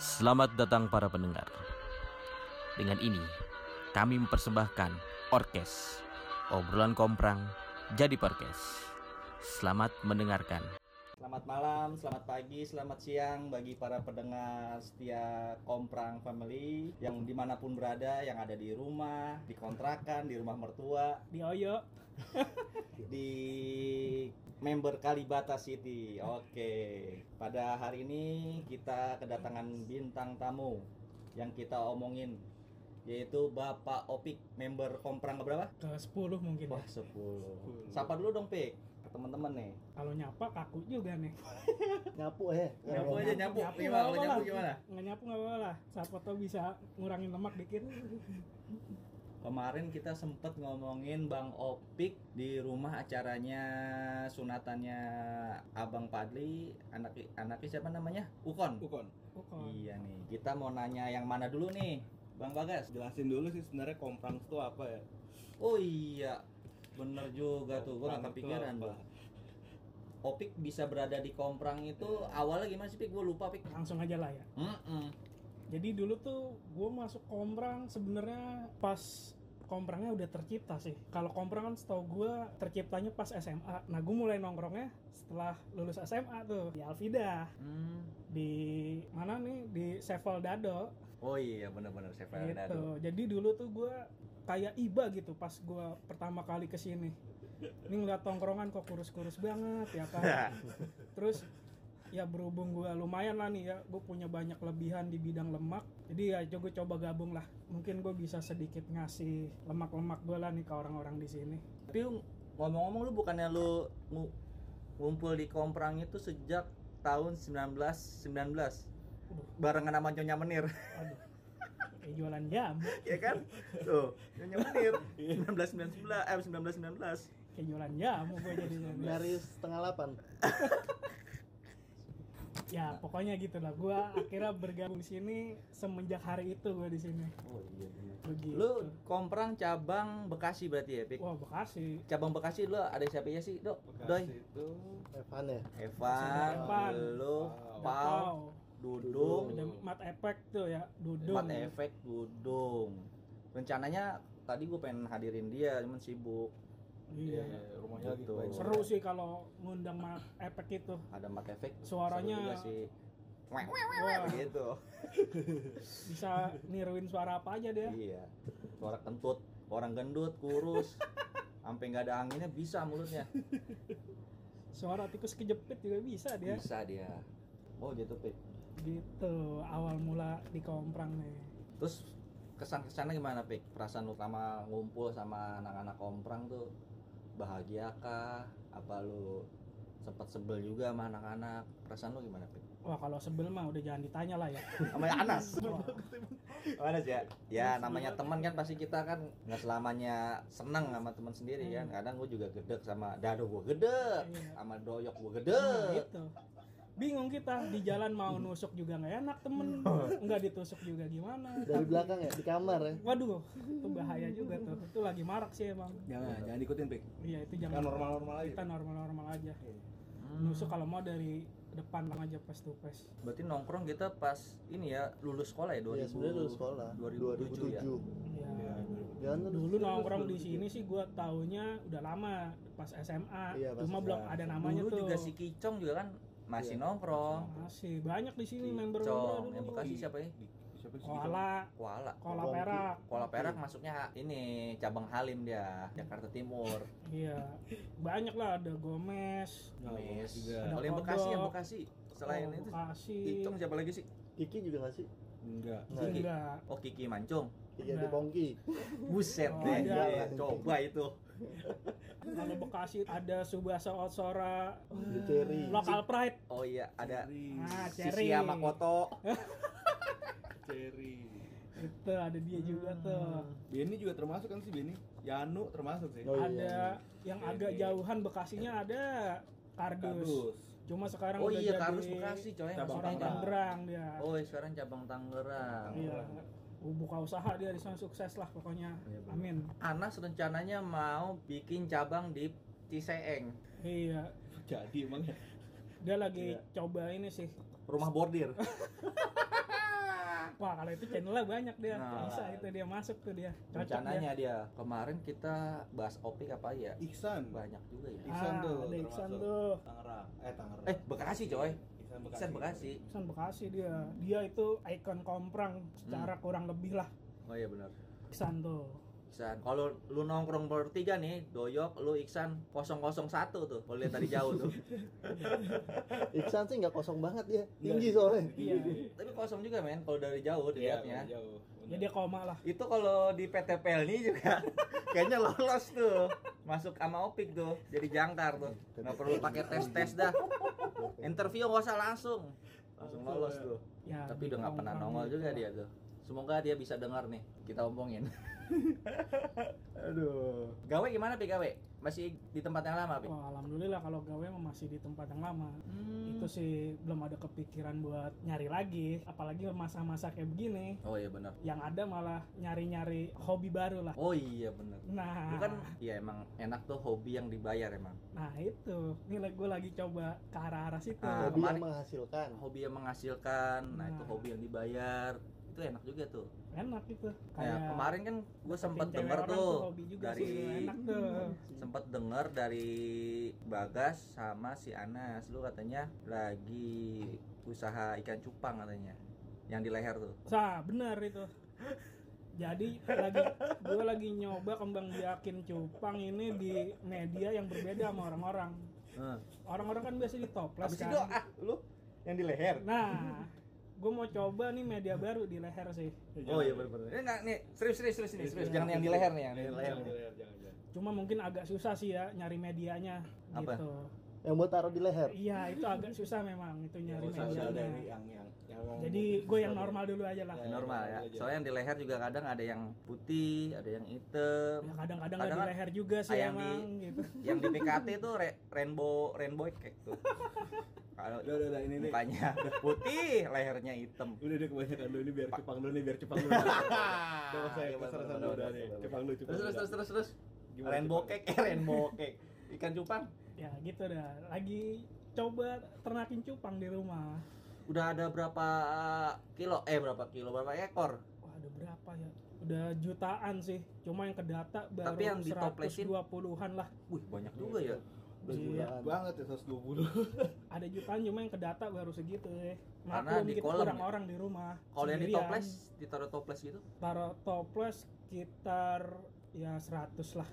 Selamat datang para pendengar. Dengan ini, kami mempersembahkan Orkes, obrolan komprang jadi podcast. Selamat mendengarkan. Selamat malam, selamat pagi, selamat siang bagi para pendengar setia Komprang Family yang di mana pun berada, yang ada di rumah, di kontrakan, di rumah mertua, di Oyo di member Kalibata City. Oke, pada hari ini kita kedatangan bintang tamu yang kita omongin yaitu Bapak Opik, member Komprang berapa? ke 10 mungkin Wah, ya. 10. Sapa dulu dong, Pik, ke teman-teman nih. Kalau nyapa kaku juga nih. nyapu eh Nyapu aja, nyapu. Gimana? nggak Kalau apa-apa nyapu lah. gimana? Nggak nyapu nggak apa-apa lah. Siapa tau bisa ngurangin lemak dikit. Kemarin kita sempet ngomongin Bang Opik di rumah acaranya sunatannya Abang Padli, anak anaknya siapa namanya? Ukon. Bukan. Pokok. Iya nih, kita mau nanya yang mana dulu nih, Bang Bagas? Jelasin dulu sih sebenarnya komprang itu apa ya? Oh iya, bener juga tuh, Komprang itu kepikiran gua. Opik bisa berada di Komprang itu awalnya gimana sih Pik? Gue lupa Pik. Langsung aja lah ya. Mm-mm. Jadi dulu tuh gue masuk komprang sebenarnya pas komprangnya udah tercipta sih. Kalau komprang kan setahu gue terciptanya pas SMA. Nah gue mulai nongkrongnya setelah lulus SMA tuh di Alvida. Hmm. Di mana nih? Di Sevel Dado. Oh iya, bener-bener saya gitu. Dado. Jadi dulu tuh gue kayak iba gitu pas gue pertama kali ke sini. Ini ngeliat tongkrongan kok kurus-kurus banget ya kan. Terus ya berhubung gue lumayan lah nih ya, gue punya banyak lebihan di bidang lemak. Jadi ya gue coba gabung lah. Mungkin gue bisa sedikit ngasih lemak-lemak gue lah nih ke orang-orang di sini. Tapi ngomong-ngomong lu bukannya lu ngu- ngumpul di Komprang itu sejak tahun 1919 barengan sama Nyonya Menir Aduh, kayak jualan jamu, ya kan? Tuh, Nyonya Menir 1919 eh 1919 kayak jualan jamu gue jadinya. dari setengah delapan Ya pokoknya gitu lah. Gue akhirnya bergabung di sini semenjak hari itu gue di sini. Oh iya iya. Begitu. Lu Komprang cabang Bekasi berarti ya, Pik? Wah Bekasi. Cabang Bekasi lu ada siapa ya sih, Dok? Doi. itu Evan ya Evan, Evan. lu, Pau. Pau, Dudung, Ada mat efek tuh ya, dudung. Empat efek Dudung. Rencananya tadi gue pengen hadirin dia, cuman sibuk. Iya. rumahnya lagi Betul. banyak. Seru sih kalau ngundang mat efek itu. Ada mat efek. Suaranya- sih. Wah. gitu. Bisa niruin suara apa aja dia. Iya. Suara kentut, orang gendut, kurus. Sampai nggak ada anginnya bisa mulutnya. Suara tikus kejepit juga bisa dia. Bisa dia. Oh gitu, Pik. Gitu awal mula di komprang nih. Terus kesan-kesannya gimana, Pik? Perasaan utama ngumpul sama anak-anak komprang tuh bahagia kah? Apa lu sempat sebel juga sama anak-anak? Perasaan lu gimana, Pik? Wah kalau sebel mah udah jangan ditanya lah ya. Sama Anas. Wah, Anas ya. Ya namanya teman kan pasti kita kan nggak selamanya seneng sama teman sendiri kan. Kadang gue juga gedek sama dado gue gedek, Iya. sama doyok gue nah, gedek. gitu. Bingung kita di jalan mau nusuk juga nggak enak temen, nggak ditusuk juga gimana. dari belakang ya di kamar ya Waduh, itu bahaya juga tuh. Itu lagi marak sih emang. Jangan, jangan ikutin, Pik. Iya itu jangan normal-normal aja. Kita normal-normal aja. Hmm. Nusuk kalau mau dari depan aja face to face. Berarti nongkrong kita pas ini ya lulus sekolah ya 2000. ya sebenarnya lulus sekolah 2007 ya. Iya. ya kan tuh Dulu nongkrong di 2007. sini sih gua taunya udah lama pas SMA. Iya, pas Cuma belum ada namanya Dulu tuh. juga si Kicong juga kan masih Iya. nongkrong. Masih banyak di sini member Kicong, yang Bekasi siapa ya? Siapa sih? Koala, Kuala. Koala Kongki. Perak. Kuala Perak masuknya ini cabang Halim dia, Jakarta Timur. Iya. Banyak lah ada Gomez. Mes. juga. Kalau yang. Bekasi yang Bekasi. Selain Oh, itu Bekasi. Siapa lagi sih? Kiki juga nggak sih Enggak. Nggak. Kiki. Enggak. Oh Kiki Mancung. Kiki Pongki Buset Oh, deh. Iya, Coba itu. Kalau Bekasi ada Subasa Otsora, di Cherry Local Pride. Oh iya, ada Ah, si Cherry. Sia Makoto. Cherry. Itu ada dia juga tuh. Benny juga termasuk kan sih Benny? Yanu termasuk sih. Oh, iya. ada yang agak jauhan Bekasinya ada Kardus. Kardus. Cuma sekarang Oh udah iya, jadi Karus Bekasi coy. cabang. Tangerang dia. Oh, sekarang cabang Tangerang. Iya. Buka usaha dia di sana sukses lah pokoknya. Iya. Amin. Anas rencananya mau bikin cabang di Ciseeng. Iya. Jadi emang ya. Dia lagi Iya. coba ini sih. Rumah bordir. Wah kalau itu channelnya banyak dia Nah. bisa itu dia masuk tuh dia cocok dia rencananya dia kemarin kita bahas opik apa ya Iksan. banyak juga ya Iksan Ah, tuh, ada Iksan termasuk. tuh Tangerang. Eh Tangerang. eh Bekasi coy Iksan Bekasi. Iksan Bekasi. Iksan Bekasi dia. Dia itu ikon komprang secara Hmm. kurang lebih lah. Oh iya benar. Iksan tuh. Iksan. Kalau lu nongkrong bertiga nih Doyok lu Iksan 001 tuh. Kalau lihat dari jauh tuh. Iksan sih nggak kosong banget dia, Iya. tinggi soalnya. iya. Tapi kosong juga men kalau dari jauh Iya, dilihatnya. jauh. Ya dia koma lah. Itu kalau di PTPL nih juga kayaknya lolos tuh. Masuk sama opik tuh jadi jangkar tuh. Nggak perlu pakai tes tes dah. Interview nggak usah langsung. Langsung lolos tuh. Ya tapi udah nggak pernah komprang nongol juga dia tuh semoga dia bisa dengar nih kita omongin aduh gawe gimana pi gawe masih di tempat yang lama pi Wah, alhamdulillah kalau gawe masih di tempat yang lama. Hmm. Itu sih belum ada kepikiran buat nyari lagi, apalagi masa-masa kayak begini. oh iya benar Yang ada malah nyari-nyari hobi baru lah. oh iya benar Nah, Lu kan ya emang enak tuh hobi yang dibayar emang nah itu. Ini gue lagi coba ke arah-arah situ. Ah, Hobi kemarin- yang menghasilkan. hobi yang menghasilkan nah itu Nah. hobi yang dibayar itu enak juga tuh Enak gitu. Kayak kemarin kan gue sempet denger tuh hobi juga dari sih, enak tuh. sempet denger dari Bagas sama si Anas lu katanya lagi usaha ikan cupang katanya yang di leher tuh Sah, benar itu. Jadi lagi gue lagi nyoba kembang biakin cupang ini di media yang berbeda sama orang-orang. Orang-orang kan biasa di toples Habis kan. itu ah lu yang di leher Nah, gue mau coba nih media baru di leher sih. oh iya bener-bener ini enggak nih serius serius serius nih serius jangan yang di leher nih yang di leher Jangan, nih jangan, jangan, jangan. Cuma mungkin agak susah sih ya nyari medianya Apa? gitu. Yang buat taruh di leher. Iya, itu agak susah memang itu nyari ada medianya. yang yang yang yang- Jadi gue yang normal dulu aja lah. Ya. normal ya soalnya yang di leher juga kadang ada yang putih ada yang hitam Ya kadang-kadang Kadang nggak di kan leher juga sih yang di- emang gitu. yang di PKT tuh re- rainbow rainbow cake tuh kalau Udah, udah, udah, ini nih. mukanya putih lehernya hitam Udah deh kebanyakan dulu ini biar cupang dulu nih, biar cupang dulu. Udah Iya, ya, udah bener, nih. Cupang dulu, cupang terus terus terus terus rainbow cake eh rainbow cake ikan cupang Ya gitu dah. Lagi coba ternakin cupang di rumah. udah ada berapa kilo eh berapa kilo berapa ekor Wah, ada berapa ya? Udah jutaan sih. Cuma yang kedata baru Tapi yang ditoplesin? 120-an lah. wih banyak juga ya Iya. jutaan. Banget ya 120. Ada jutaan cuma yang kedata baru segitu ya. Karena di kita kolam kurang ya? orang di rumah. kalau yang di toples ditaruh toples gitu Taruh toples sekitar ya 100 lah.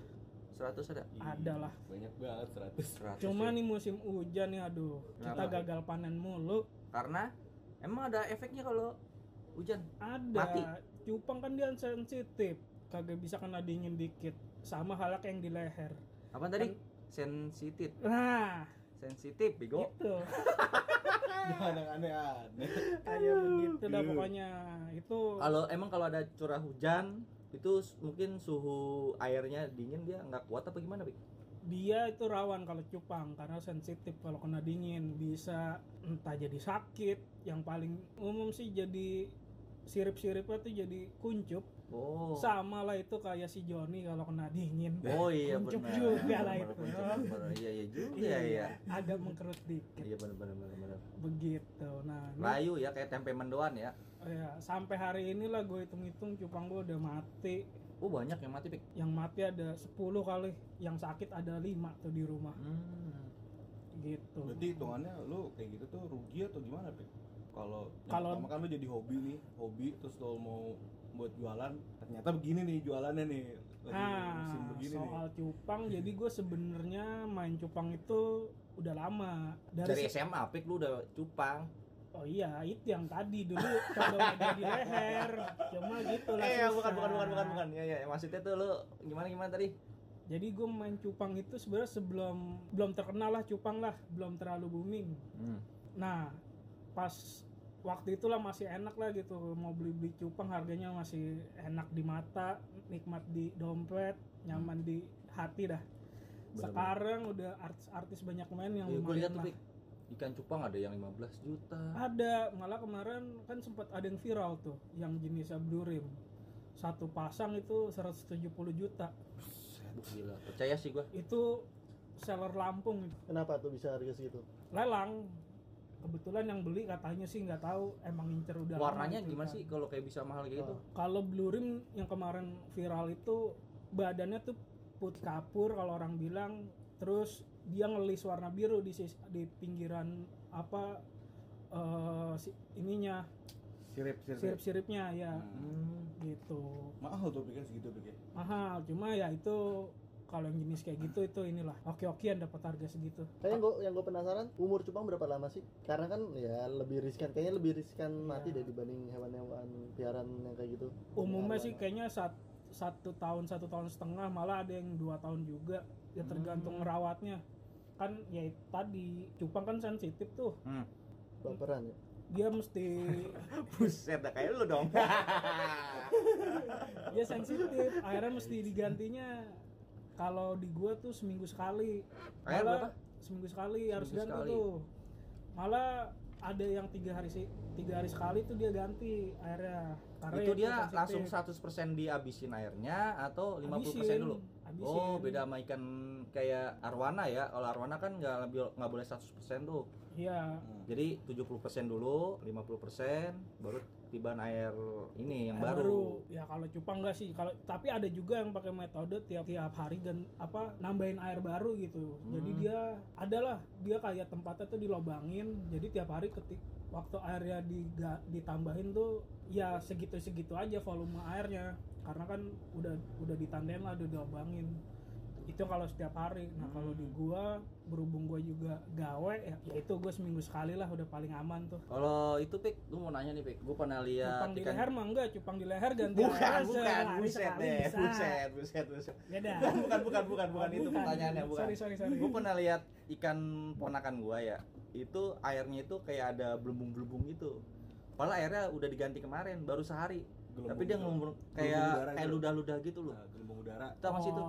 100 ada Ada lah. Banyak banget 100. 100 Cuma ya. nih musim hujan nih aduh. Kita Kenapa? gagal panen mulu. karena emang ada efeknya kalau hujan Ada. Mati. Cupang kan dia sensitif. Kagak bisa kena dingin dikit. Sama kayak yang di leher. apa tadi sensitif Nah, sensitif bego gitu. Jangan yang aneh-aneh. Kayak begitu dah pokoknya. Itu kalau emang kalau ada curah hujan itu mungkin suhu airnya dingin dia nggak kuat apa gimana Bik? dia itu rawan kalau cupang karena sensitif kalau kena dingin bisa entah jadi sakit yang paling umum sih jadi sirip-siripnya tuh jadi kuncup oh. Sama lah itu kayak si Joni kalau kena dingin. Oh iya kuncup benar. juga lah itu. iya iya juga ya agak mengkerut dikit. Iya benar benar benar benar. Begitu. Nah ini- layu ya kayak tempe mendoan ya. Ya, sampai hari inilah gue hitung-hitung cupang gue udah mati. Oh banyak yang mati Bik. yang mati ada 10 kali yang sakit ada 5 tuh di rumah. Hmm. gitu. Berarti hitungannya lu kayak gitu tuh rugi atau gimana, Pik? Kalau Kalau- kan lu jadi hobi nih, hobi terus lu mau buat jualan, ternyata begini nih jualannya nih. Lagi musim Nah, begini soal nih. cupang, jadi gue sebenarnya main cupang itu udah lama. dari se- SMA Pik lu udah cupang oh iya, itu yang tadi dulu coba di leher. Cuma gitu lah. eh bukan bukan bukan bukan bukan ya ya maksudnya tuh lu gimana gimana tadi Jadi gue main cupang itu sebenarnya sebelum belum terkenal lah cupang lah, belum terlalu booming. hmm. Nah, pas waktu itulah masih enak lah gitu mau beli beli cupang harganya masih enak di mata, nikmat di dompet, nyaman di hati dah. Sekarang udah artis-artis banyak main yang Ya, lumayan lah. Ikan cupang ada yang 15 juta Ada, malah kemarin kan sempat ada yang viral tuh, yang jenisnya blue rim. Satu pasang itu 170 juta. Gila percaya sih gua Itu seller Lampung. Kenapa tuh bisa harga segitu? Lelang. Kebetulan yang beli katanya sih nggak tahu emang ngincer udah lama Warnanya gitu gimana kan. sih kalau kayak bisa mahal kayak gitu? kalau blue rim yang kemarin viral itu badannya tuh putih kapur kalau orang bilang terus dia ngelis warna biru di sis- di pinggiran apa eh, si, ininya Sirip, sirip. sirip-siripnya ya Hmm. gitu Mahal tuh pikir segitu pikir. mahal cuma ya itu kalau yang jenis kayak gitu itu inilah oke-okean dapat harga segitu Kayaknya gue yang gue penasaran umur cupang berapa lama sih? Karena kan ya lebih riskan, kayaknya lebih riskan mati Iya. deh dibanding hewan-hewan piaraan yang kayak gitu. umumnya sih kayaknya sat- satu tahun satu tahun setengah malah ada yang dua tahun juga ya tergantung Hmm. merawatnya kan ya tadi cupang kan sensitif tuh baperan ya. dia mesti Buset, dah kayak lu dong. dia sensitif akhirnya mesti digantinya kalau di gua tuh seminggu sekali Air berapa? seminggu sekali harus Seminggu ganti sekali. tuh malah ada yang tiga hari sih tiga hari sekali tuh dia ganti airnya karena itu ya dia sensitif. langsung 100% dihabisin airnya atau 50% Habisin, dulu? habisin. Oh, beda sama ikan kayak arwana ya. Kalau arwana kan nggak lebih- nggak boleh 100% tuh. iya Jadi 70% dulu, 50% baru tiban air ini yang air baru. ya kalau cupang enggak sih. Kalau tapi ada juga yang pakai metode tiap tiap hari dan apa nambahin air baru gitu. Jadi Hmm. dia adalah dia kayak tempatnya tuh dilobangin. Jadi tiap hari ketik waktu airnya diga- ditambahin tuh ya segitu segitu aja volume airnya. Karena kan udah udah ditandain lah udah dilobangin itu kalau setiap hari nah kalau di Hmm. gua berhubung gua juga gawe ya, ya itu gua seminggu sekali lah udah paling aman tuh Kalau itu pik, gue mau nanya nih pik, gue pernah lihat cupang di ikan leher mah enggak cupang di leher ganti Bukan, bukan, buset deh, bisa. buset, buset, buset. beda Bukan, bukan, bukan, bukan, itu pertanyaannya, bukan. sorry sorry sorry Gue pernah lihat ikan ponakan gua ya, itu airnya itu kayak ada belembung-belembung gitu. Padahal airnya udah diganti kemarin, baru sehari. Tapi dia udara. ngomong kayak kayak gitu. ludah-ludah gitu loh. Nah, gelembung udara. Tahu mas itu?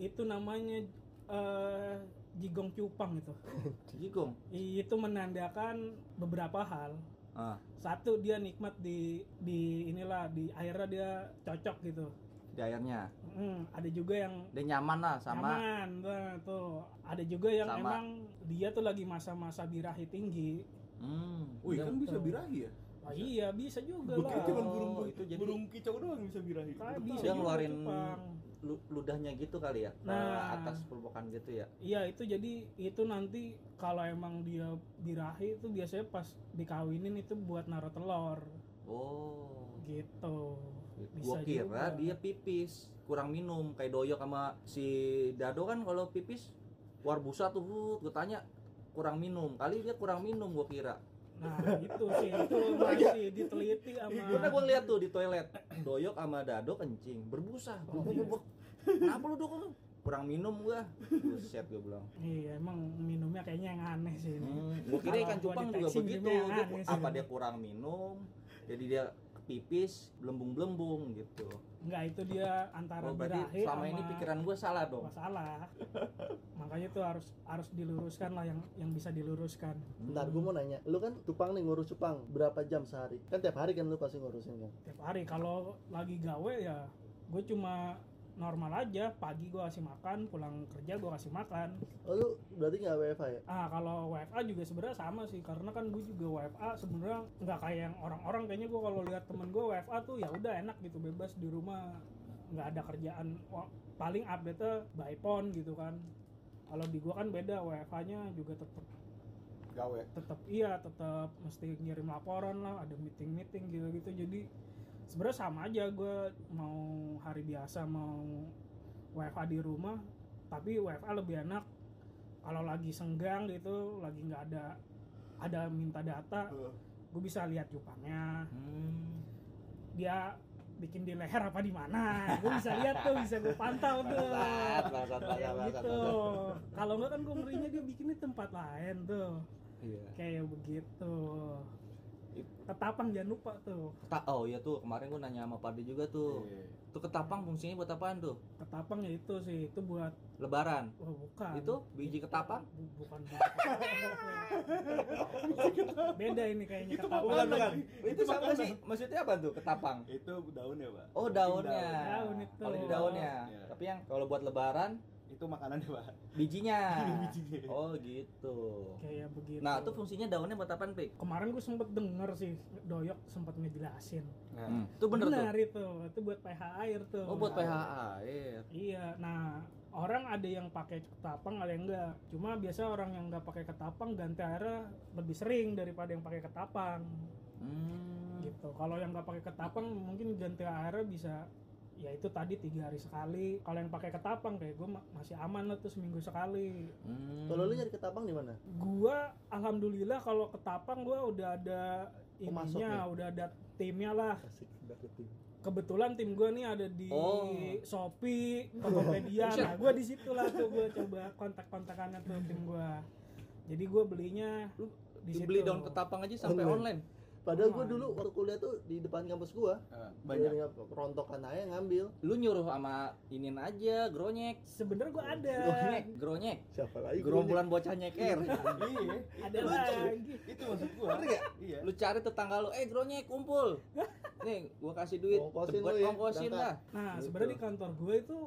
Itu namanya eh, jigong cupang itu Jigong. itu menandakan beberapa hal Ah, satu dia nikmat di di inilah di airnya dia cocok gitu di airnya. Hmm, ada juga yang Dia nyaman lah sama nyaman nah, tuh ada juga yang Sama. emang dia tuh lagi masa-masa birahi tinggi hmm. Wih, kan bisa birahi ya? oh, iya bisa juga kira lah cuma burung Oh, itu jadi- burung kicau doang bisa birahi. Baru bisa ngeluarin cupang. Lu- ludahnya gitu kali ya ke Nah. atas permukaan gitu ya. Iya itu jadi itu nanti kalau emang dia birahi itu biasanya pas dikawinin itu buat naruh telur Oh. gitu. Gua Bisa kira juga. dia pipis, kurang minum kayak doyok sama si Dado kan kalau pipis war busa tuh, gue tanya kurang minum. Kali dia kurang minum gua kira. Nah itu sih itu masih diteliti sama. Karena gua lihat tuh di toilet, doyok sama Dado kencing, berbusa. Buk, buk. Kenapa lu dok? Kurang minum gua. Buset gua bilang. Iya emang minumnya kayaknya yang aneh sih ini. Hmm, gua kira ikan cupang juga begitu. Dia, sih. apa dia kurang minum? Jadi dia pipis, belembung-belembung gitu. Enggak itu dia antara Oh, berarti birahi selama sama ini pikiran gua salah dong. masalah. Makanya itu harus harus diluruskan lah yang yang bisa diluruskan. Bentar, gue mau nanya, lu kan cupang nih ngurus cupang berapa jam sehari? Kan tiap hari kan lu pasti ngurusin kan? Tiap hari kalau lagi gawe ya gue cuma normal aja. Pagi gue kasih makan pulang kerja gue kasih makan. Oh lu berarti nggak WFH ya? ah kalau WFA juga sebenarnya sama sih karena kan gue juga WFA sebenarnya nggak kayak yang orang-orang kayaknya gue kalau lihat temen gue WFA tuh ya udah enak gitu bebas di rumah. Nggak ada kerjaan paling update by phone gitu kan. Kalau di gue kan beda WFA-nya juga tetap gawe. tetap iya tetap mesti ngirim laporan lah ada meeting meeting gitu gitu jadi sebenarnya sama aja gue mau hari biasa mau WFA di rumah tapi WFA lebih enak kalau lagi senggang gitu lagi nggak ada ada minta data gue bisa lihat cupangnya Hmm. dia bikin di leher apa di mana gue bisa lihat tuh bisa gue pantau tuh. Bangsat, gitu. kalau enggak kan gue ngerinya dia bikin di tempat lain tuh. Iya. kayak begitu. It- ketapang jangan lupa tuh Keta- oh iya tuh kemarin gua nanya sama Pade juga tuh. Tuh ketapang fungsinya buat apaan tuh? ketapang ya itu sih itu buat Lebaran. wah bukan Itu biji ketapang? Bu- bukan beda ini kayaknya Itu ketapang bukan, bukan. Itu sama sih? Maksudnya apa tuh ketapang? Itu daun ya, Pak. Oh daunnya. Daun itu. Kalau di daunnya. Iya. Tapi yang kalau buat Lebaran Itu makanannya, Pak. bijinya. Bijinya. oh gitu. Kayak begitu. Nah itu fungsinya daunnya buat apaan pik? Kemarin gue sempet denger sih doyok sempet ngejelasin. Nah, Hmm, itu bener, tuh. Itu itu buat pH air tuh. Oh buat pH air. Iya nah orang ada yang pakai ketapang ada yang enggak. Cuma biasa orang yang nggak pakai ketapang ganti airnya lebih sering daripada yang pakai ketapang. Hmm. gitu. Kalau yang nggak pakai ketapang mungkin ganti airnya bisa ya itu tadi tiga hari sekali kalau yang pakai ketapang kayak gue masih aman lah tuh seminggu sekali Hmm. Kalau lu nyari ketapang di mana? gua alhamdulillah kalau ketapang gua udah ada Pemasok ininya ya? udah ada timnya lah Asik, dapet tim. kebetulan tim gua nih ada di Oh. Shopee, Tokopedia. nah, gua di situ lah tuh gua coba kontak-kontakannya tuh tim gua. Jadi gua belinya Lu di situ. beli daun ketapang aja sampai Online. online Padahal gua dulu waktu kuliah tuh di depan kampus gua. eh, banyak. Dia rontokan aja ngambil. lu nyuruh sama inin aja gronyek Sebenernya gua ada. gronyek gronyek Siapa lagi? gerombolan bocah nyeker iya. Ada lagi. Itu maksud gua. Iya. lu cari tetangga lu eh gronyek kumpul nih gua kasih duit Ongkosin buat lu ya, ongkosin lah Nah, Gitu. sebenarnya di kantor gua itu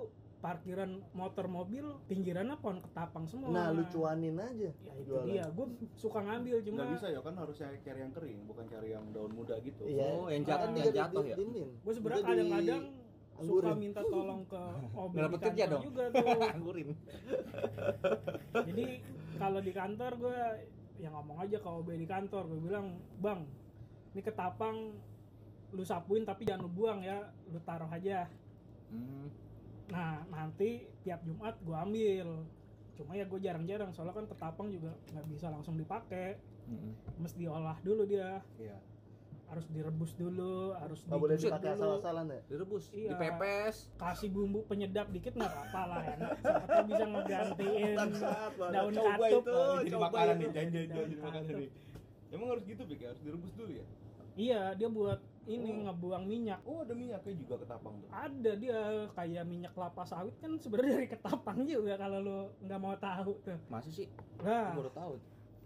parkiran motor mobil pinggirannya pohon ketapang semua. Nah, lu cuanin aja. Ya itu jualan. dia, gua suka ngambil cuma Nggak bisa ya kan harus cari yang kering, bukan cari yang daun muda gitu. Iya. Oh, yang jatuh- Kan yang dia di- jatuh ya? gue sebenarnya kadang-kadang suka minta tolong ke OB Nggak di dapet kerja kantor dong. juga tuh. anggurin Jadi kalau di kantor gue yang ngomong aja ke OB di kantor gue bilang bang ini ketapang lu sapuin tapi jangan lu buang ya lu taruh aja hmm. Nah nanti tiap Jumat gue ambil cuma ya gue jarang-jarang soalnya kan ketapang juga nggak bisa langsung dipakai Mm-mm. mesti diolah dulu dia Iya. harus direbus dulu harus Nggak boleh dipakai asal-asalan ya. direbus Iya. dipepes kasih bumbu penyedap dikit nggak apa-apa lah enak siapa bisa ngegantiin daun Coba katup itu. Oh, jadi coba makanan itu. nih, jangan jadi makanan nih. Emang harus gitu, Bik? ya? Harus direbus dulu ya? iya dia buat ini Oh. ngebuang minyak Oh, ada minyaknya juga ketapang tuh. ada dia kayak minyak kelapa sawit kan sebenarnya dari ketapang juga kalau lu nggak mau tahu tuh masa sih nah baru tahu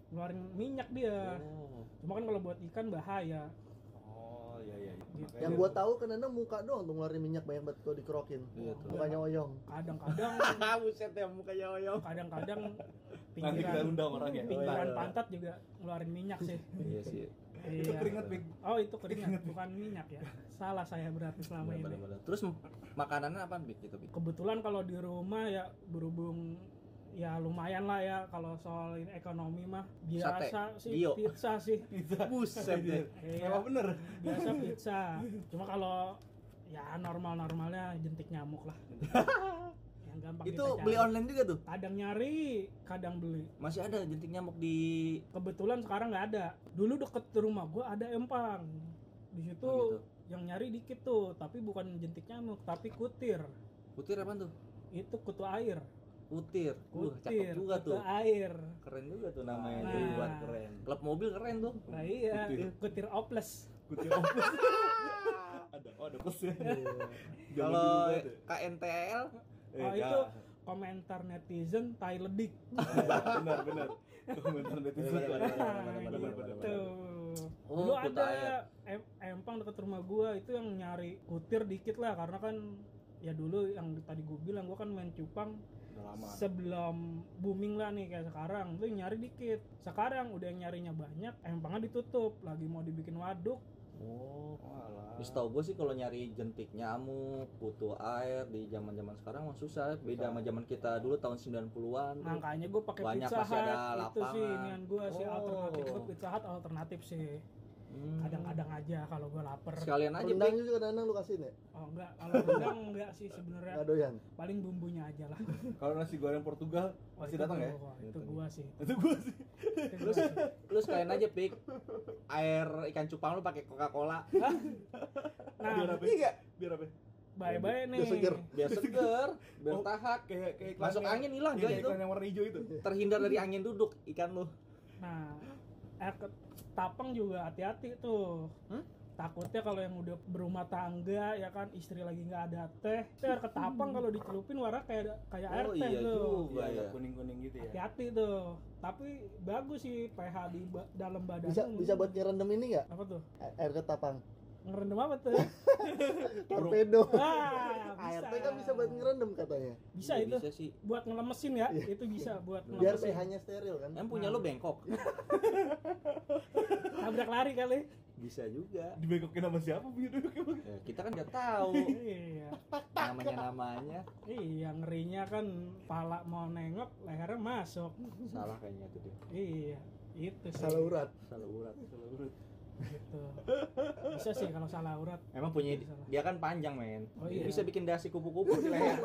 ngeluarin minyak dia oh cuma kan kalau buat ikan bahaya Oh, iya iya. iya. Gitu. Makanya Yang gua tahu kan anda muka doang tuh ngeluarin minyak banyak banget kalau dikerokin. Iya tuh. Mukanya oyong. kadang-kadang buset ya mukanya oyong kadang-kadang nanti kita pinggiran undang orang ya. pinggiran iya. pantat juga ngeluarin minyak sih iya sih Itu Iya. keringet, Bik. oh itu keringat bukan minyak ya salah saya berarti selama Bener, ini bener, bener. terus makanannya apa bik gitu bik kebetulan kalau di rumah ya berhubung ya lumayan lah ya kalau soal ini ekonomi mah biasa sih Gio. pizza sih Bisa. buset deh Iya, bener. biasa pizza cuma kalau ya normal normalnya jentik nyamuk lah gampang itu kita beli online juga tuh? Kadang nyari kadang beli. Masih ada jentik nyamuk di kebetulan sekarang nggak ada. Dulu deket rumah gua ada empang. Di situ Oh, gitu. yang nyari dikit tuh tapi bukan jentik nyamuk tapi kutir. Kutir apa tuh? Itu kutu air. Kutir. Wah, cakep kutir juga kutu tuh. air. Keren juga tuh namanya Nah. tuh buat keren. Klub mobil keren tuh. Nah iya Kutir. kutir oples. Kutir opus. ada, oh ada plusnya. Jangan kalau. KNTL oh ya. itu komentar netizen tai ledik benar benar. Komentar netizen. Benar, benar, benar. Oh, Dulu kutu ada em- empang dekat rumah gua itu yang nyari kutir dikit lah karena kan ya dulu yang tadi gua bilang gua kan main cupang lama. sebelum booming lah nih kayak sekarang tuh nyari dikit sekarang udah yang nyarinya banyak empangnya ditutup lagi mau dibikin waduk oh tau gue sih kalau nyari jentik nyamuk, kutu air di zaman zaman sekarang mah susah. Beda sama zaman kita dulu tahun 90-an. tuh. makanya gua pakai Banyak pizza masih ada itu sih lapangan. inian gua sih Oh. alternatif gua pizza hut alternatif sih Hmm. kadang-kadang aja kalau gua lapar Sekalian aja, Rendang juga kadang-kadang lu kasihin ya? oh enggak kalau rendang enggak sih sebenarnya Nggak doyan. paling bumbunya aja lah Kalau nasi goreng Portugal Wah, masih itu datang ya? gua- itu gua sih Itu gua sih. Terus sih. Lu sekalian aja, Pik. Air ikan cupang lu pakai Coca-Cola. Biar nah apa? Iya. Biar apa? bye-bye nih Biar seger. Biar seger, biar Oh. tahak. Kayak kayak iklan Masuk yang- angin hilang gak kayak itu? yang warna hijau itu. Terhindar dari angin duduk ikan lu. Nah, air ketapang juga hati-hati tuh. Hmm? Takutnya kalau yang udah berumah tangga ya kan istri lagi nggak ada teh, itu air ketapang kalau dicelupin warna kayak kayak air Oh, teh iya tuh. juga. Iya, ya. kuning-kuning gitu ya. Hati-hati tuh. Tapi bagus sih pH di ba- dalam badan. Bisa bisa buat ngerendam ini nggak? apa tuh? Air ketapang. ngerendam apa tuh torpedo ah ART kan bisa buat ngerendam katanya bisa Nggak itu bisa sih buat ngelemesin ya itu bisa buat biar ngelemesin pH nya steril kan Em punya lu bengkok tabrak lari kali bisa juga. Dibekokin sama siapa gitu? Ya, kita kan nggak tahu. Iya. Namanya namanya iya ngerinya kan pala mau nengok lehernya masuk. Salah kayaknya tuh dia. Iya itu sih. Salah urat salah urat gitu. Bisa sih kalau salah urat. Emang punya dia kan panjang men. Oh, Dia iya. bisa bikin dasi kupu-kupu di leher.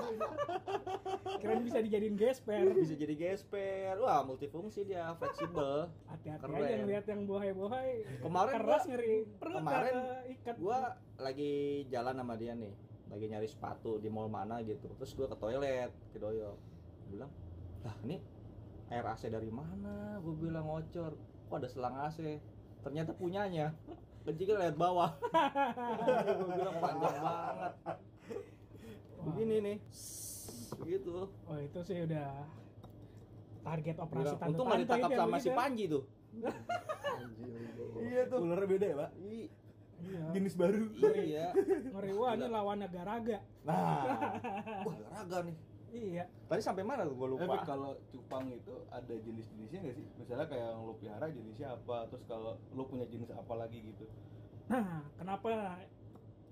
Keren bisa dijadiin gesper. Bisa jadi gesper. Wah multifungsi dia fleksibel. Hati-hati Keren. aja ngeliat yang bohai-bohai kemarin keras gua, ngeri. perut kemarin ikat gua lagi jalan sama dia nih. Lagi nyari sepatu di mall mana gitu. Terus gua ke toilet ke doyok. Bilang lah ini air AC dari mana? Gue bilang ngocor. Kok ada selang AC ternyata punyanya. Kencingnya lihat bawah. Gue bilang panjang banget. Begini nih. Begitu oh itu sih udah target operasi tante untung nggak ditangkap ya, sama si Panji tuh. Iya tuh. Ularnya beda ya, Pak? Iya. Jenis baru. iya. Ngeri wah ini lawannya garaga nah. Wah raga nih iya tadi sampai mana tuh gue Tapi lupa kalau cupang itu ada jenis-jenisnya nggak sih? Misalnya kayak yang lu pelihara jenisnya apa, terus kalau lu punya jenis apa lagi gitu. nah kenapa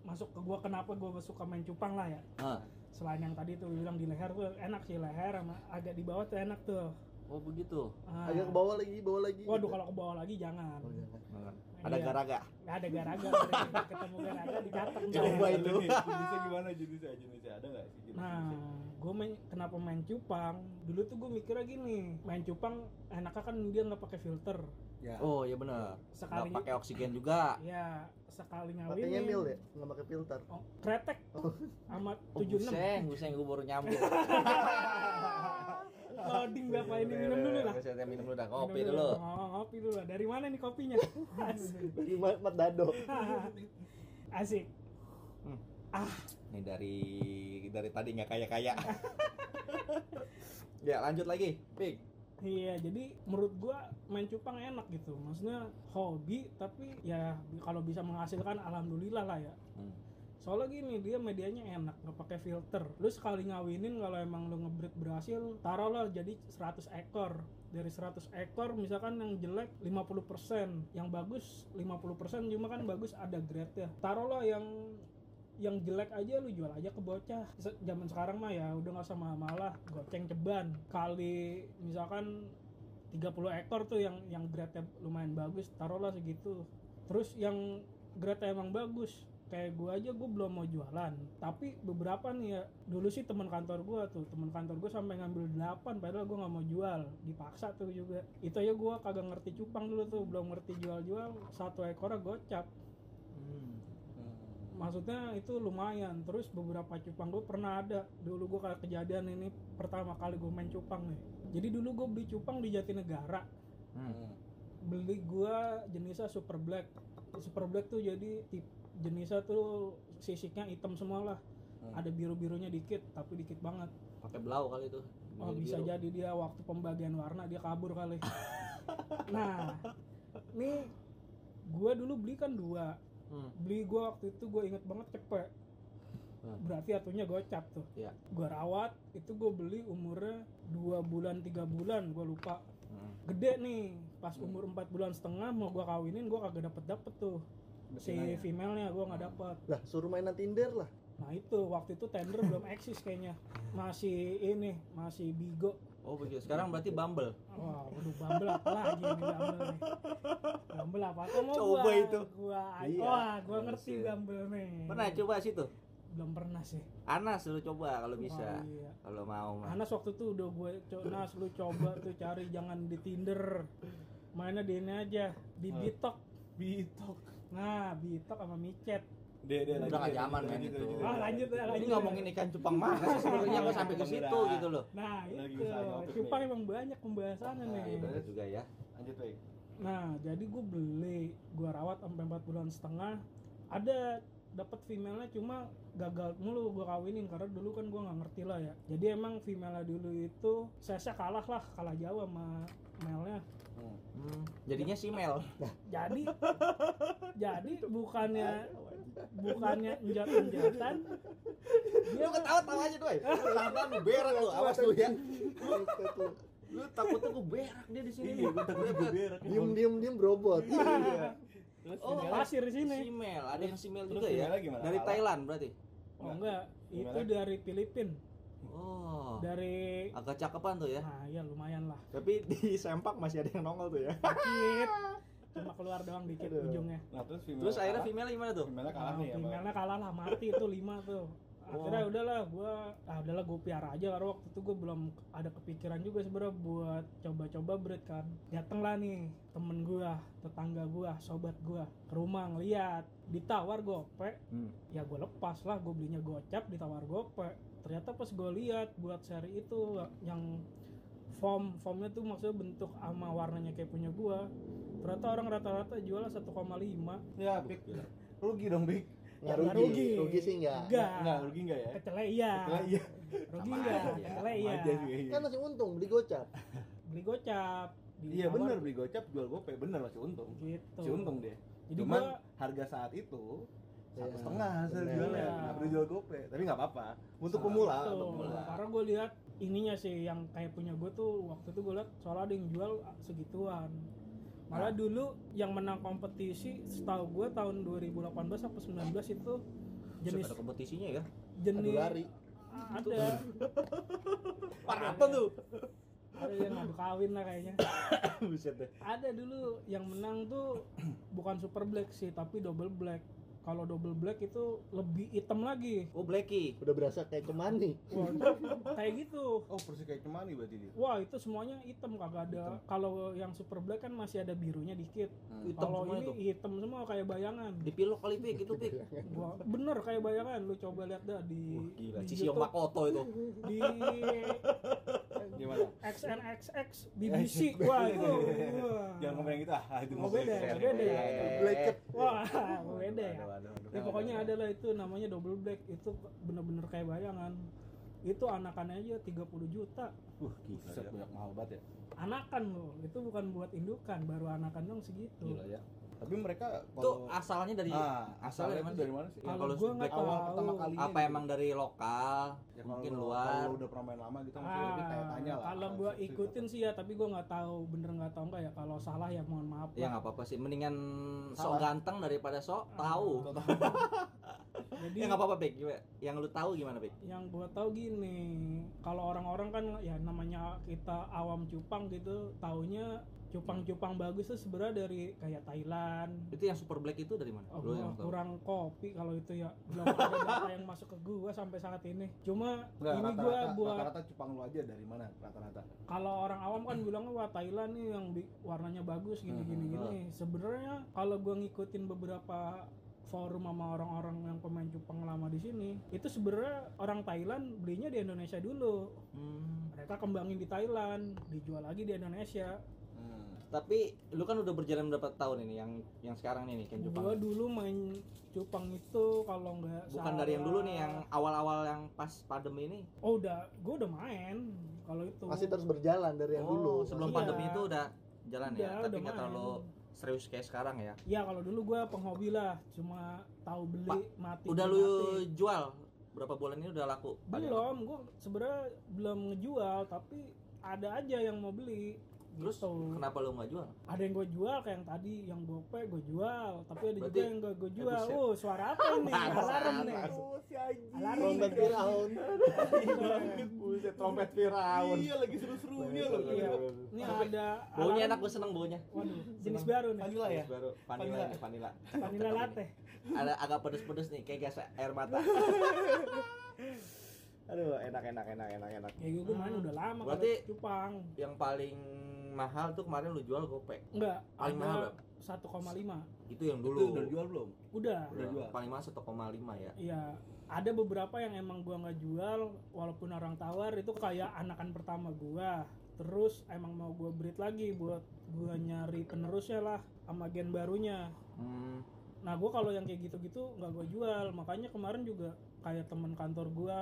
masuk ke gua kenapa gua suka main cupang lah ya Ah, selain yang tadi tuh bilang di leher tuh enak sih leher sama agak di bawah tuh enak tuh oh begitu Ah. agak ke bawah lagi bawah lagi waduh gitu. kalau ke bawah lagi jangan Oh, jangan. ada Iya. garaga ada garaga ada ketemu garaga dicatat Coba itu. Jenisnya gimana jenisnya? Jenisnya ada nggak sih jenis Nah, gue main kenapa main cupang? Dulu tuh gue mikirnya gini, main cupang enaknya kan dia nggak pakai filter. Ya. oh iya benar Sekali nggak pakai oksigen juga Ya sekali pakai ngawinin. nyemil ya nggak pakai filter Oh, kretek Oh. sama oh, 76 buseng buseng gue baru nyambung Loading berapa ini minum dulu lah. saya minum dulu dah kopi dulu Oh, kopi dulu lah. Dari mana nih kopinya? Asik. di Mat Dado Asik. Nih dari dari tadi nggak kaya kaya ya lanjut lagi Pik Iya, jadi menurut gua main cupang enak gitu. Maksudnya hobi tapi ya kalau bisa menghasilkan alhamdulillah lah ya. Hmm. Soalnya gini, dia medianya enak, nggak pakai filter. Lu sekali ngawinin kalau emang lu ngebreed berhasil, taruhlah jadi 100 ekor. Dari 100 ekor misalkan yang jelek 50%, yang bagus 50%, cuma kan bagus ada grade ya. Taruhlah yang yang jelek aja lu jual aja ke bocah. Zaman sekarang mah ya udah nggak sama malah goceng ceban. Kali misalkan 30 ekor tuh yang yang grade lumayan bagus taruhlah segitu. Terus yang grade emang bagus kayak gua aja gua belum mau jualan. Tapi beberapa nih ya dulu sih teman kantor gua tuh teman kantor gua sampai ngambil 8 padahal gua nggak mau jual. Dipaksa tuh juga. Itu aja gua kagak ngerti cupang dulu tuh belum ngerti jual-jual. Satu ekornya gocap maksudnya itu lumayan. Terus beberapa cupang gue pernah ada. Dulu gue kayak kejadian ini pertama kali gue main cupang nih. Jadi dulu gue beli cupang di Jatinegara. Hmm. beli gue jenisnya super black. Super black tuh jadi tip jenisnya tuh sisiknya hitam semua lah Hmm. ada biru birunya dikit tapi dikit banget. Pakai belau kali itu. Oh bisa Biru. jadi dia waktu pembagian warna dia kabur kali. Nah nih gue dulu beli kan dua Hmm. beli gue waktu itu gue inget banget cepet Hmm. berarti atunya gocap tuh Iya. gue rawat itu gue beli umurnya dua bulan tiga bulan gue lupa Hmm. gede nih pas umur empat bulan setengah mau gue kawinin gue kagak dapet dapet tuh si Betinanya. female-nya gue nggak dapet lah suruh mainan Tinder lah nah itu waktu itu tender belum eksis kayaknya masih ini masih bigo oh begitu. Sekarang berarti Bumble. Wah, waduh Bumble apa lagi Bumble nih? Bumble apa? Kok mau Coba gua, itu. gua, Iya. wah gua ngerti Buset. Bumble nih. Pernah coba situ? Belum pernah sih. Anas lu coba kalau bisa. Oh, iya. kalau mau mah. Anas waktu itu udah gue co- Nas lu coba tuh cari jangan di Tinder. Mainnya di ini aja di. Bitok. Bitok. nah Bitok sama Micet Deh, deh, Udah nggak zaman, lanjut, men, itu. lanjut, ah lanjut. lanjut ya ini lanjut ngomongin ikan cupang mana sih sebenarnya kok sampai ke situ gitu loh nah itu cupang emang banyak pembahasannya Nah, nih itu. bener juga ya Lanjut, baik. Nah, jadi gue beli, gue rawat sampai 4 bulan setengah. Ada dapat female-nya cuma gagal mulu gue kawinin karena dulu kan gue nggak ngerti lah ya. Jadi emang female dulu itu saya kalah lah, kalah jauh sama male-nya. Hmm, jadinya si Mel. jadi jadi bukannya bukannya enjat-enjatan Lu ketawa tawa aja doy. Lama lu berak lu, awas lu ya. Lu takutnya gue berak dia di sini. Iya, gue takutnya gue berak. diem diem diem berobot Iya. Terus Oh, pasir di sini Si Mel, ada yang si Mel juga ya. Dari? Thailand berarti. oh enggak itu dari Filipin Oh. Dari Agak cakepan tuh ya. nah ya lumayan lah Tapi di sempak masih ada yang nongol tuh ya. dikit cuma keluar doang dikit Aduh. ujungnya Nah, terus female Terus akhirnya female gimana tuh? Female kalah Nah, nih ya, Pak? emailnya kalah lah mati itu lima tuh akhirnya Oh. udahlah gua ah udahlah gue piara aja karena waktu itu gue belum ada kepikiran juga sebenarnya buat coba-coba breed kan dateng lah nih temen gua tetangga gua sobat gua ke rumah ngeliat ditawar gope Hmm. ya gue lepas lah gue belinya gocap ditawar gope ternyata pas gue lihat buat seri itu yang form formnya tuh maksudnya bentuk sama warnanya kayak punya gua ternyata orang rata-rata jual 1,5 Ya, Bik. Rugi dong, Bik. nggak Nggak rugi rugi. rugi sih nggak enggak Enggak, rugi enggak ya? kecele iya Lah, iya. rugi enggak kecele iya iya. kan masih untung beli gocap beli gocap Iya bener beli gocap jual gope bener masih untung. gitu Masih untung dia. jadi Cuman gua harga saat itu satu Iya, setengah hasil jualnya nggak perlu jual gope tapi nggak apa-apa. Untuk pemula Betul. untuk pemula. Karena gue lihat ininya sih yang kayak punya gue tuh waktu itu gue lihat soalnya ada yang jual segituan. Malah dulu yang menang kompetisi setahu gue tahun 2018 atau 19 itu jenis Ada kompetisinya ya. jenis adu lari. Ada. Parah apa tuh? ada yang ngadu kawin lah kayaknya. Buset deh. ada dulu yang menang tuh bukan super black sih tapi double black kalau double black itu lebih hitam lagi Oh, Blacky. udah berasa kayak cemani Wah, kayak gitu oh persis kayak cemani berarti dia Wah itu semuanya hitam kagak ada. Kalau yang super black kan masih ada birunya dikit. Hitam Kalau semua ini itu. hitam semua kayak bayangan. Dipilok kali Pik itu Pik. Wah, bener kayak bayangan. Lu coba lihat dah di Wah, gila. di Makoto itu. di gimana XNXX BBC. Wah itu. Wah. jangan ngomong yang gitu ah itu Oh, beda, beda ya. Blacket. Wah, beda ya. Ya pokoknya ada lah itu namanya double black itu bener-bener kayak bayangan. Itu anakannya aja 30 juta. uh gila Set, banyak mahal banget ya Anakan loh, itu bukan buat indukan, baru anakan dong segitu. gila ya tapi mereka Itu kalau asalnya dari ah, asalnya asalnya dari itu dari mana sih Yang Kalau gua nggak awal tahu. pertama kalinya apa gitu. emang dari lokal? Ya, mungkin kalau- luar. kalau udah pernah main lama gitu masih lebih kayak tanya lah Ah, kalau gua ikutin sih ya tapi gua nggak tahu bener nggak tahu nggak ya kalau salah ya mohon maaf Ya nggak apa-apa sih. Mendingan sok ganteng daripada sok tahu. jadi Ya nggak apa-apa. Gimana? Yang lu tahu gimana Pik? yang gua tahu gini kalau orang-orang kan ya namanya kita awam cupang gitu taunya cupang-cupang bagus tuh sebenarnya dari kayak Thailand Itu yang super black itu dari mana? Oh, Lu yang tahu. kurang kopi kalau itu ya belum ada data yang masuk ke gua sampai saat ini cuma Enggak, ini rata-rata, gua buat rata-rata cupang lu aja dari mana rata-rata kalau orang awam kan bilangnya wah Thailand nih yang warnanya bagus gini gini Hmm, gini sebenarnya kalau gua ngikutin beberapa forum sama orang-orang yang pemain cupang lama di sini itu sebenarnya orang Thailand belinya di Indonesia dulu Hmm. mereka kembangin di Thailand dijual lagi di Indonesia hmm. Tapi lu kan udah berjalan berapa tahun ini yang yang sekarang ini nih Ken gua Jepang. dulu main cupang itu kalau nggak Bukan dari yang dulu nih salah- yang awal-awal yang pas pandemi ini. oh udah gua udah main kalau itu masih terus berjalan dari yang Oh, dulu sebelum Iya. pandemi itu udah jalan ya, Udah, tapi udah nggak terlalu serius kayak sekarang ya. ya kalau dulu gua penghobi lah cuma tahu beli Pak, mati Udah lu mati. jual berapa bulan ini udah laku? Belum gue sebenarnya belum ngejual tapi ada aja yang mau beli Terus gitu. kenapa lu nggak jual? ada yang gue jual kayak yang tadi yang gope gue jual tapi ada Berarti- juga yang gak gue jual buset. oh suara apa ini alarm nih si anjing alarm trompet nih. Firaun Buset trompet Firaun. iya lagi seru-serunya loh Iya. ini ada Baunya enak gue seneng baunya. waduh jenis baru nih vanilla ya Baru vanilla vanilla. vanilla latte Ada agak pedes-pedes nih kayak gas air mata. Aduh, enak enak enak enak enak. ya gue main udah lama Berarti- cupang Yang paling mahal tuh kemarin lu jual gope. enggak Paling mahal ada 1,5 Itu yang itu dulu. udah jual belum udah Udah jual. Paling mahal 1,5 ya. Iya, ada beberapa yang emang gua nggak jual walaupun orang tawar itu kayak anakan pertama gua. Terus emang mau gua breed lagi buat gua nyari penerusnya lah sama gen barunya. Hmm. nah gue kalau yang kayak gitu-gitu nggak gue jual makanya kemarin juga kayak temen kantor gue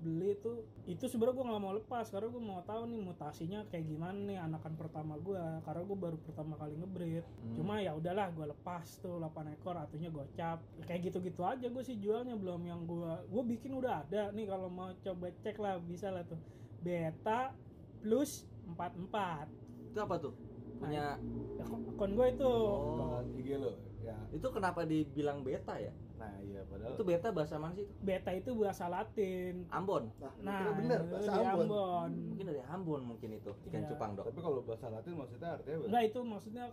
beli tuh itu sebenarnya gue nggak mau lepas karena gue mau tahu nih mutasinya kayak gimana nih anakan pertama gue karena gue baru pertama kali ngebreed Hmm. cuma ya udahlah gue lepas tuh 8 ekor artinya gocap. Ya, kayak gitu-gitu aja gue sih jualnya belum yang gue gue bikin udah ada nih kalau mau coba cek lah bisa lah tuh. Beta plus 44 itu apa tuh? Punya Ya, akun gue itu. Oh IG lo ya itu kenapa dibilang beta ya nah iya padahal itu beta bahasa mana sih itu beta itu bahasa Latin Ambon Nah, nah kira bener itu bahasa Ambon. Ambon. mungkin dari Ambon mungkin itu ikan Iya. cupang dok tapi kalau bahasa Latin maksudnya artinya apa? Enggak itu maksudnya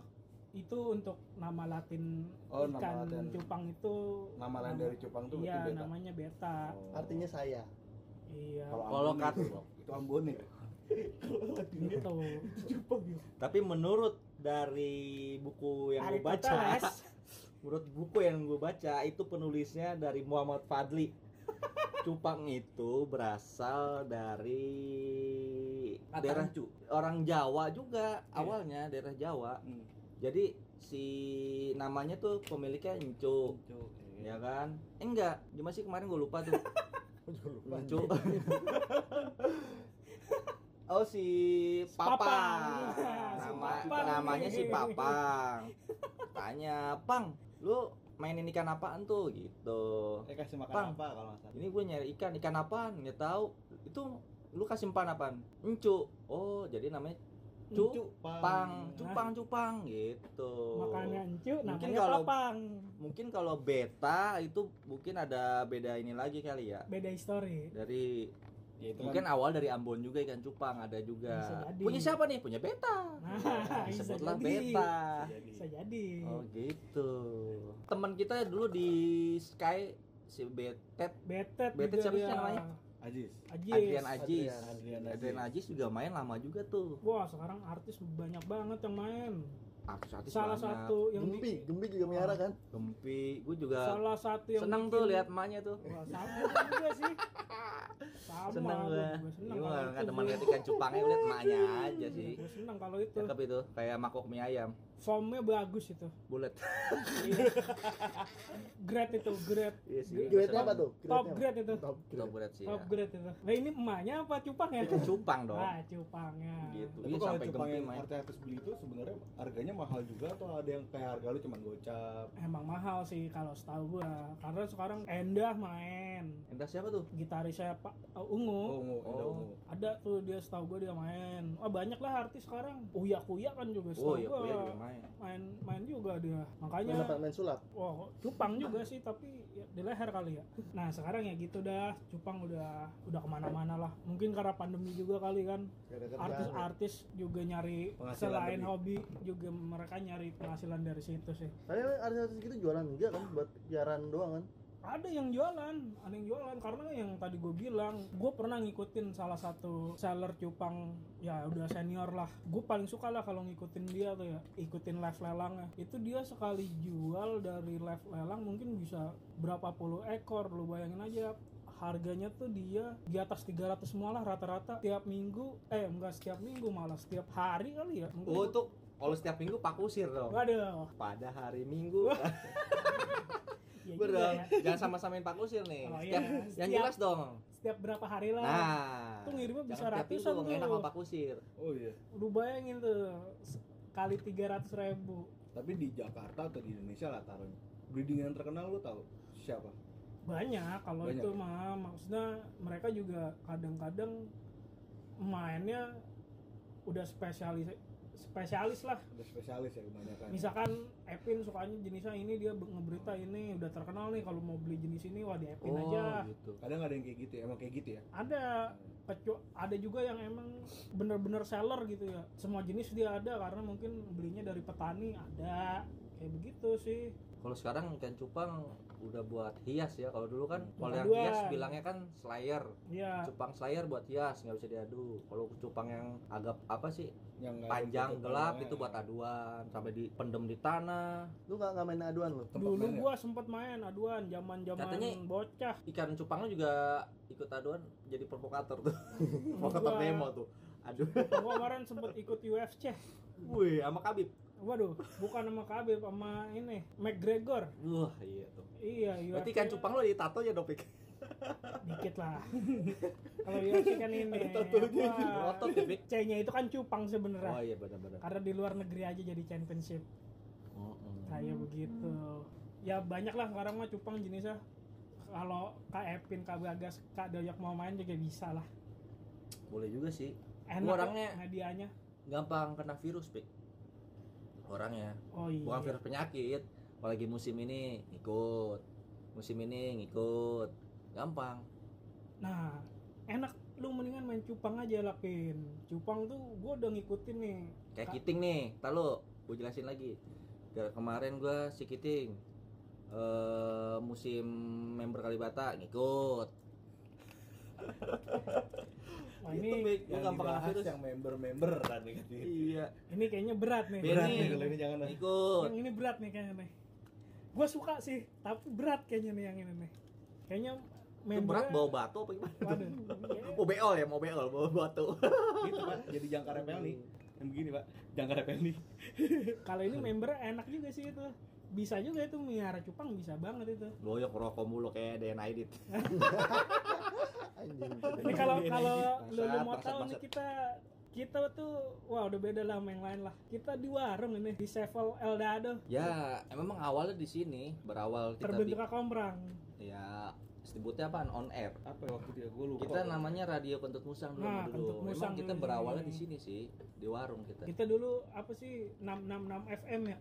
itu untuk nama Latin Oh, nama ikan Latin. cupang itu nama lain dari cupang tuh iya beta namanya beta Oh. Artinya saya. iya Kalau Ambon kat- itu, itu Ambon nih gitu cupang ya tapi menurut dari buku yang gue baca menurut buku yang gue baca itu penulisnya dari Muhammad Fadli. Cupang itu berasal dari Kata daerah orang Jawa juga awalnya daerah Jawa. Hmm. jadi si namanya tuh pemiliknya Encu ya kan? Eh, enggak. Gimana sih kemarin gue lupa tuh? Encu Oh si Papang, Papang. Si nama Papang. namanya si Papang. Tanya, Pang, lu mainin ikan apaan tuh gitu? eh kasih makan Pang. apa kalau nggak salah Ini gue nyari ikan, ikan apaan? Nggak tahu. Itu lu kasih umpan apaan? Encu. Oh, jadi namanya cu pang, cupang cupang gitu. makanya encu Mungkin namanya kalau- papang Mungkin kalau beta itu mungkin ada beda ini lagi kali ya. beda histori Dari ya, itu mungkin kan, awal dari Ambon juga ikan cupang ada juga. Bisa. Punya siapa nih? Punya beta. nah bisa Sebutlah jadi beta. jadi. bisa jadi Oh gitu. Teman kita dulu di Sky si Betet betet Betet siapa sih namanya? Ajis Ajis. Adrian Ajis. Adrian, Adrian Adrian Ajis juga main lama juga tuh. Wah sekarang artis banyak banget yang main. Artis-artis Salah banyak. satu yang Gempi, di- Gempi juga miara kan? Gempi, gue juga salah satu yang seneng bikin- tuh lihat emaknya tuh. Wah, sama juga sih. Sama. seneng gue. Gue nggak itu teman sih. lihat ikan cupangnya lihat emaknya aja sih. Gue seneng kalau itu. Cakep itu, kayak mangkok mie ayam, Formnya bagus itu. bulat. Iya. grade itu, grade. Iya sih. Grade-nya apa tuh? Top grade itu. Top Top grade. grade sih. Top ya. grade itu. Nah ini emaknya apa cupang ya? Ikan cupang dong. Ah, cupangnya. Gitu. tapi Iya kalau sampai cupang yang artis beli itu sebenarnya harganya mahal juga atau ada yang kayak harga lu cuma gocap Emang mahal sih kalau setahu gua. Karena sekarang Endah main. Entah siapa tuh? Gitarisnya Pak uh, Ungu. oh ungu ada Oh. ungu Ada tuh dia setahu gua dia main. Wah banyak lah artis sekarang. Uya Kuya kan juga setahu Oh iya, gue juga main. main main juga dia. Main Makanya apa? Main sulap. Wah, cupang juga sih tapi ya, di leher kali ya. Nah sekarang ya gitu dah, cupang udah udah ke mana-mana lah. Mungkin karena pandemi juga kali kan. Ada. Artis-artis juga nyari Penghasilan selain lebih. hobi juga mereka nyari penghasilan dari situ sih. Tapi artis-artis gitu jualan enggak kan buat siaran doang kan? Ada yang jualan, ada yang jualan karena yang tadi gue bilang, gue pernah ngikutin salah satu seller cupang ya udah senior lah. Gue paling suka lah kalau ngikutin dia tuh ya, ikutin live lelangnya. Itu dia sekali jual dari live lelang mungkin bisa berapa puluh ekor, lu bayangin aja harganya tuh dia di atas 300 semua lah rata-rata tiap minggu eh enggak setiap minggu malah setiap hari kali ya mungkin Oh tuh kalau setiap minggu pak kusir dong. waduh Pada hari Minggu. ya dong, ya. jangan sama-samain pak kusir nih. Oh, Setiap- iya. Yang Setiap- jelas dong. setiap berapa hari lah Nah, Tuh ngirimnya bisa ratusan tuh. enak sama pak kusir. oh iya lu bayangin tuh kali 300 ribu tapi di Jakarta atau di Indonesia lah taruhnya breeding yang terkenal lu tahu siapa banyak kalau Banyak itu ya? mah maksudnya mereka juga kadang-kadang mainnya udah spesialis spesialis lah. Udah spesialis ya kebanyakan. Misalkan Epin sukanya jenisnya ini dia be- ngeberita ini udah terkenal nih kalau mau beli jenis ini wah di Epin Oh, aja. gitu. kadang ada yang kayak gitu ya emang kayak gitu ya? Ada kecu- ada juga yang emang bener-bener seller gitu ya. Semua jenis dia ada karena mungkin belinya dari petani ada. Kayak begitu sih. Kalau sekarang ikan cupang udah buat hias ya. Kalau dulu kan kalau yang hias bilangnya kan slayer. ya Cupang slayer buat hias nggak bisa diadu. Kalau cupang yang agak apa sih yang panjang gelap itu buat aduan sampai dipendem di tanah. Lu nggak nggak main aduan lu? Dulu main ya? gua sempet main aduan zaman zaman Katanya- bocah Ikan cupangnya juga ikut aduan jadi provokator tuh. provokator Gua- demo tuh. Aduh. gua kemarin sempet ikut UFC Wih, sama Kabib. Waduh bukan sama Khabib sama ini McGregor Wah, iya tuh. iya Berarti UFC kan cupang lo ditato ya dopik. dikit lah kalau UFC kan ini apa, Otot ya. C-nya itu kan cupang sebenarnya Oh iya benar-benar. karena di luar negeri aja jadi championship Oh, oh. kayak begitu ya banyak lah sekarang mah cupang jenisnya kalau Kak Epin, Kak Bagas, Kak Doyok mau main juga bisa lah Boleh juga sih. enak orangnya- hadiahnya Gampang kena virus, Pik. Orangnya. oh iya Bukan virus penyakit. Apalagi musim ini ngikut. Musim ini ngikut. Gampang. nah enak lu mendingan main cupang aja lah Pin cupang tuh gua udah ngikutin nih Kayak Ka- Kiting nih. Ntar lu, gue jelasin lagi. Kemarin gua si Kiting eh musim member Kalibata ngikut. Wah, ini. Gua yang gampang virus. yang member-member kan gitu. Iya. ini kayaknya berat nih. Berat nih kalau ini jangan. Ikut. yang ini berat nih kayaknya nih gua suka sih tapi berat kayaknya nih yang ini nih kayaknya Itu membernya- berat bawa batu apa gimana? waduh Mau beol ya, mau beol, bawa batu. gitu pak jadi jangkar repel nih yang begini pak jangkar repel nih kalau ini member enak juga sih itu bisa juga itu miara cupang bisa banget itu. Goyok rokok mulu kayak DNA edit. Anjing. ini kalau kalau lu, lu mau tahu nih kita kita tuh wah udah beda lah sama yang lain lah. Kita di warung ini di Sevel Eldado Ya, memang awalnya di sini berawal kita terbentuk komprang ya disebutnya apaan on air. apa ya waktu itu ya gue lupa Kita namanya Radio Kentut Musang dulu Nah, dulu. Kentut Musang Memang kita berawalnya di sini sih, di warung kita. kita dulu apa sih 666 FM ya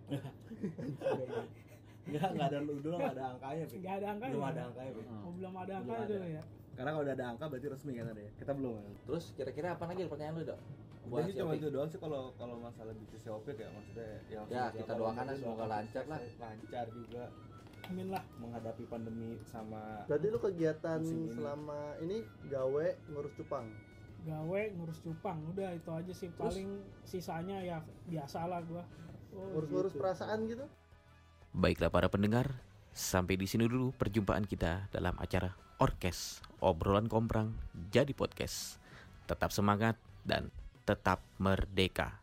nggak nggak ada dulu nggak ada angkanya Pik. nggak ada angkanya belum ada angkanya Pik. Hmm. oh, belum ada angkanya dulu ya karena kalau udah ada angka berarti resmi kan ada ya kita belum kan Terus kira-kira apa lagi pertanyaan lu, Dok? Buat jadi cuma Shopee. itu doang sih kalau kalau masalah bisnis Opik ya maksudnya Ya, semoga kita doakan semoga lancar lah. lancar juga amin lah menghadapi pandemi sama Berarti lu kegiatan ini. selama ini gawe ngurus cupang. gawe ngurus cupang udah itu aja sih paling sisanya ya biasalah gua oh, Ngurus-ngurus gitu. perasaan gitu. Baiklah para pendengar, sampai di sini dulu perjumpaan kita dalam acara Orkes Obrolan Komprang jadi podcast. Tetap semangat dan tetap merdeka.